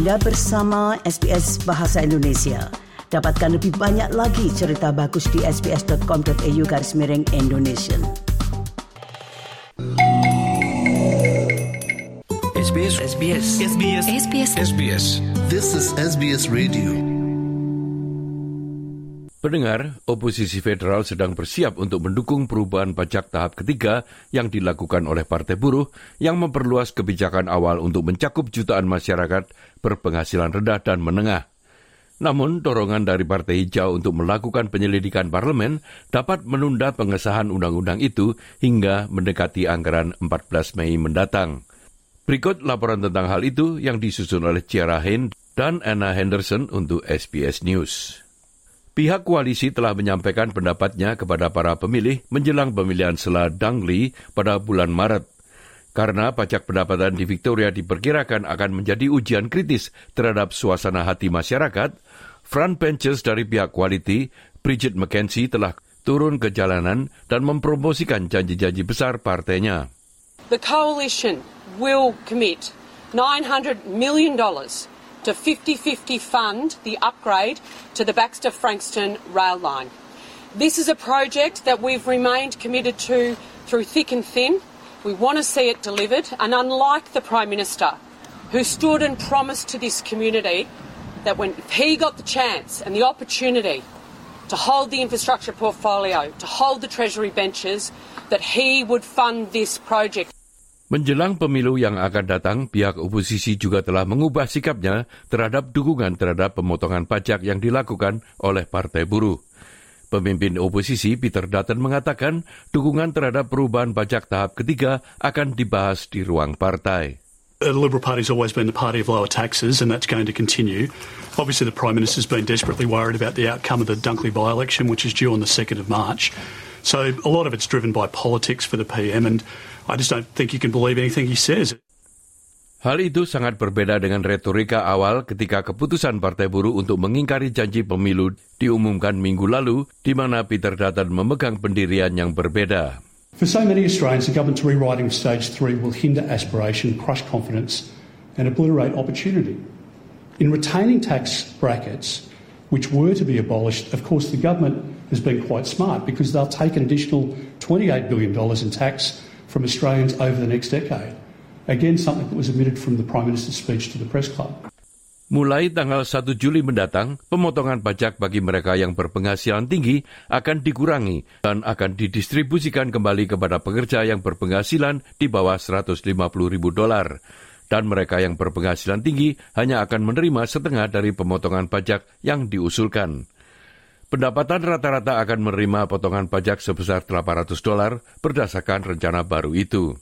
Anda bersama SBS Bahasa Indonesia. Dapatkan lebih banyak lagi cerita bagus di sbs.com.au garis miring Indonesia. SBS SBS SBS SBS SBS. This is SBS Radio. Pendengar, oposisi federal sedang bersiap untuk mendukung perubahan pajak tahap ketiga yang dilakukan oleh Partai Buruh yang memperluas kebijakan awal untuk mencakup jutaan masyarakat berpenghasilan rendah dan menengah. Namun, dorongan dari Partai Hijau untuk melakukan penyelidikan parlemen dapat menunda pengesahan undang-undang itu hingga mendekati anggaran 14 Mei mendatang. Berikut laporan tentang hal itu yang disusun oleh Ciara Hain dan Anna Henderson untuk SBS News. Pihak koalisi telah menyampaikan pendapatnya kepada para pemilih menjelang pemilihan sela Dangli pada bulan Maret. Karena pajak pendapatan di Victoria diperkirakan akan menjadi ujian kritis terhadap suasana hati masyarakat, front benches dari pihak quality, Bridget McKenzie telah turun ke jalanan dan mempromosikan janji-janji besar partainya. The coalition will commit $900 million to 50-50 fund the upgrade to the Baxter Frankston rail line. This is a project that we've remained committed to through thick and thin. We want to see it delivered, and unlike the Prime Minister, who stood and promised to this community that when he got the chance and the opportunity to hold the infrastructure portfolio, to hold the Treasury benches, that he would fund this project. Menjelang pemilu yang akan datang, pihak oposisi juga telah mengubah sikapnya terhadap dukungan terhadap pemotongan pajak yang dilakukan oleh Partai Buruh. Pemimpin oposisi Peter Dutton mengatakan dukungan terhadap perubahan pajak tahap ketiga akan dibahas di ruang partai. The Liberal Party's always been the party of lower taxes, and that's going to continue. Obviously, the Prime Minister's been desperately worried about the outcome of the Dunkley by election, which is due on the 2nd of March. So, a lot of it's driven by politics for the PM, and I just don't think you can believe anything he says. Hal itu sangat berbeda dengan retorika awal ketika keputusan Partai Buruh untuk mengingkari janji pemilu diumumkan minggu lalu, di mana Peter Dutton memegang pendirian yang berbeda. For so many Australians, the government's rewriting of stage three will hinder aspiration, crush confidence, and obliterate opportunity. In retaining tax brackets, which were to be abolished, of course, the government has been quite smart because they'll take an additional $28 billion in tax from Australians over the next decade. Again, something that was omitted from the Prime Minister's speech to the press club. Mulai tanggal 1 Juli mendatang, pemotongan pajak bagi mereka yang berpenghasilan tinggi akan dikurangi dan akan didistribusikan kembali kepada pekerja yang berpenghasilan di bawah 150 ribu dolar. Dan mereka yang berpenghasilan tinggi hanya akan menerima setengah dari pemotongan pajak yang diusulkan. Pendapatan rata-rata akan menerima potongan pajak sebesar 800 dolar berdasarkan rencana baru itu.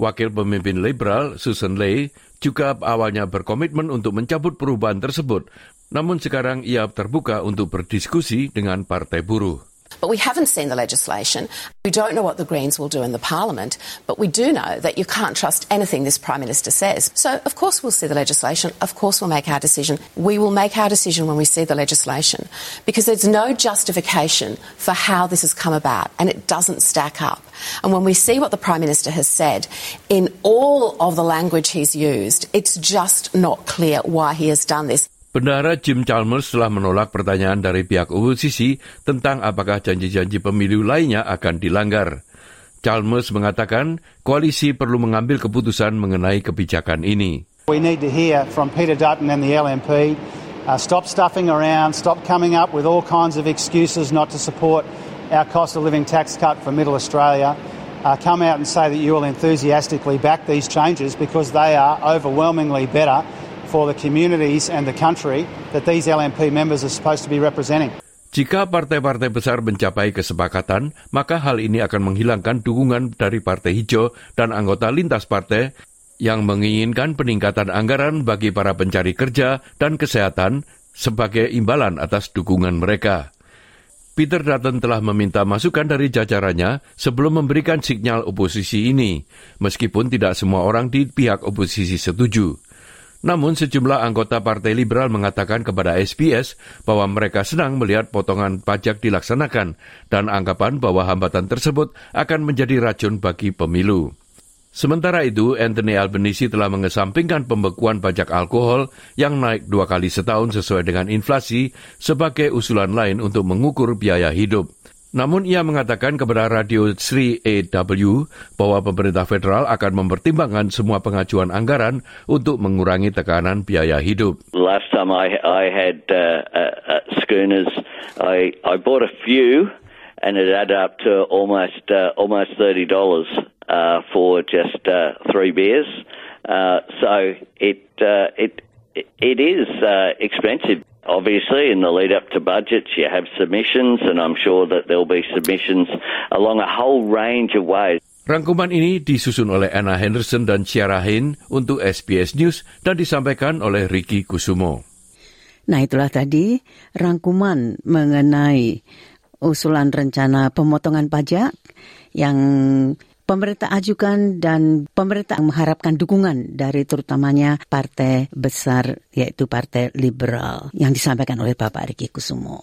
Wakil pemimpin liberal Susan Lay juga awalnya berkomitmen untuk mencabut perubahan tersebut, namun sekarang ia terbuka untuk berdiskusi dengan Partai Buruh. But we haven't seen the legislation. We don't know what the Greens will do in the Parliament, but we do know that you can't trust anything this Prime Minister says. So, of course, we'll see the legislation. Of course, we'll make our decision. We will make our decision when we see the legislation because there's no justification for how this has come about and it doesn't stack up. And when we see what the Prime Minister has said in all of the language he's used, it's just not clear why he has done this. Bendahara Jim Chalmers telah menolak pertanyaan dari pihak oposisi tentang apakah janji-janji pemilu lainnya akan dilanggar. Chalmers mengatakan koalisi perlu mengambil keputusan mengenai kebijakan ini. We need to hear from Peter Dutton and the LNP. Uh, stop stuffing around, stop coming up with all kinds of excuses not to support our cost of living tax cut for middle Australia. Uh, come out and say that you will enthusiastically back these changes because they are overwhelmingly better for the communities and the country that these LNP members are supposed to be representing. Jika partai-partai besar mencapai kesepakatan, maka hal ini akan menghilangkan dukungan dari Partai Hijau dan anggota lintas partai yang menginginkan peningkatan anggaran bagi para pencari kerja dan kesehatan sebagai imbalan atas dukungan mereka. Peter Dutton telah meminta masukan dari jajarannya sebelum memberikan sinyal oposisi ini, meskipun tidak semua orang di pihak oposisi setuju. Namun sejumlah anggota Partai Liberal mengatakan kepada SBS bahwa mereka senang melihat potongan pajak dilaksanakan dan anggapan bahwa hambatan tersebut akan menjadi racun bagi pemilu. Sementara itu, Anthony Albanese telah mengesampingkan pembekuan pajak alkohol yang naik dua kali setahun sesuai dengan inflasi sebagai usulan lain untuk mengukur biaya hidup. Namun ia mengatakan kepada radio Sri AW bahwa pemerintah federal akan mempertimbangkan semua pengajuan anggaran untuk mengurangi tekanan biaya hidup. Last time I, I had uh, uh, uh schooners, I, I bought a few and it added up to almost uh, almost thirty dollars uh, for just uh, three beers. Uh, so it uh, it it is uh, expensive. Obviously, in the lead up to budgets, you have submissions, and I'm sure that there'll be submissions along a whole range of ways. Rangkuman ini disusun oleh Anna Henderson dan Ciara Hein untuk SBS News dan disampaikan oleh Ricky Kusumo. Nah itulah tadi rangkuman mengenai usulan rencana pemotongan pajak yang pemerintah ajukan dan pemerintah mengharapkan dukungan dari terutamanya partai besar yaitu Partai Liberal yang disampaikan oleh Bapak Riki Kusumo.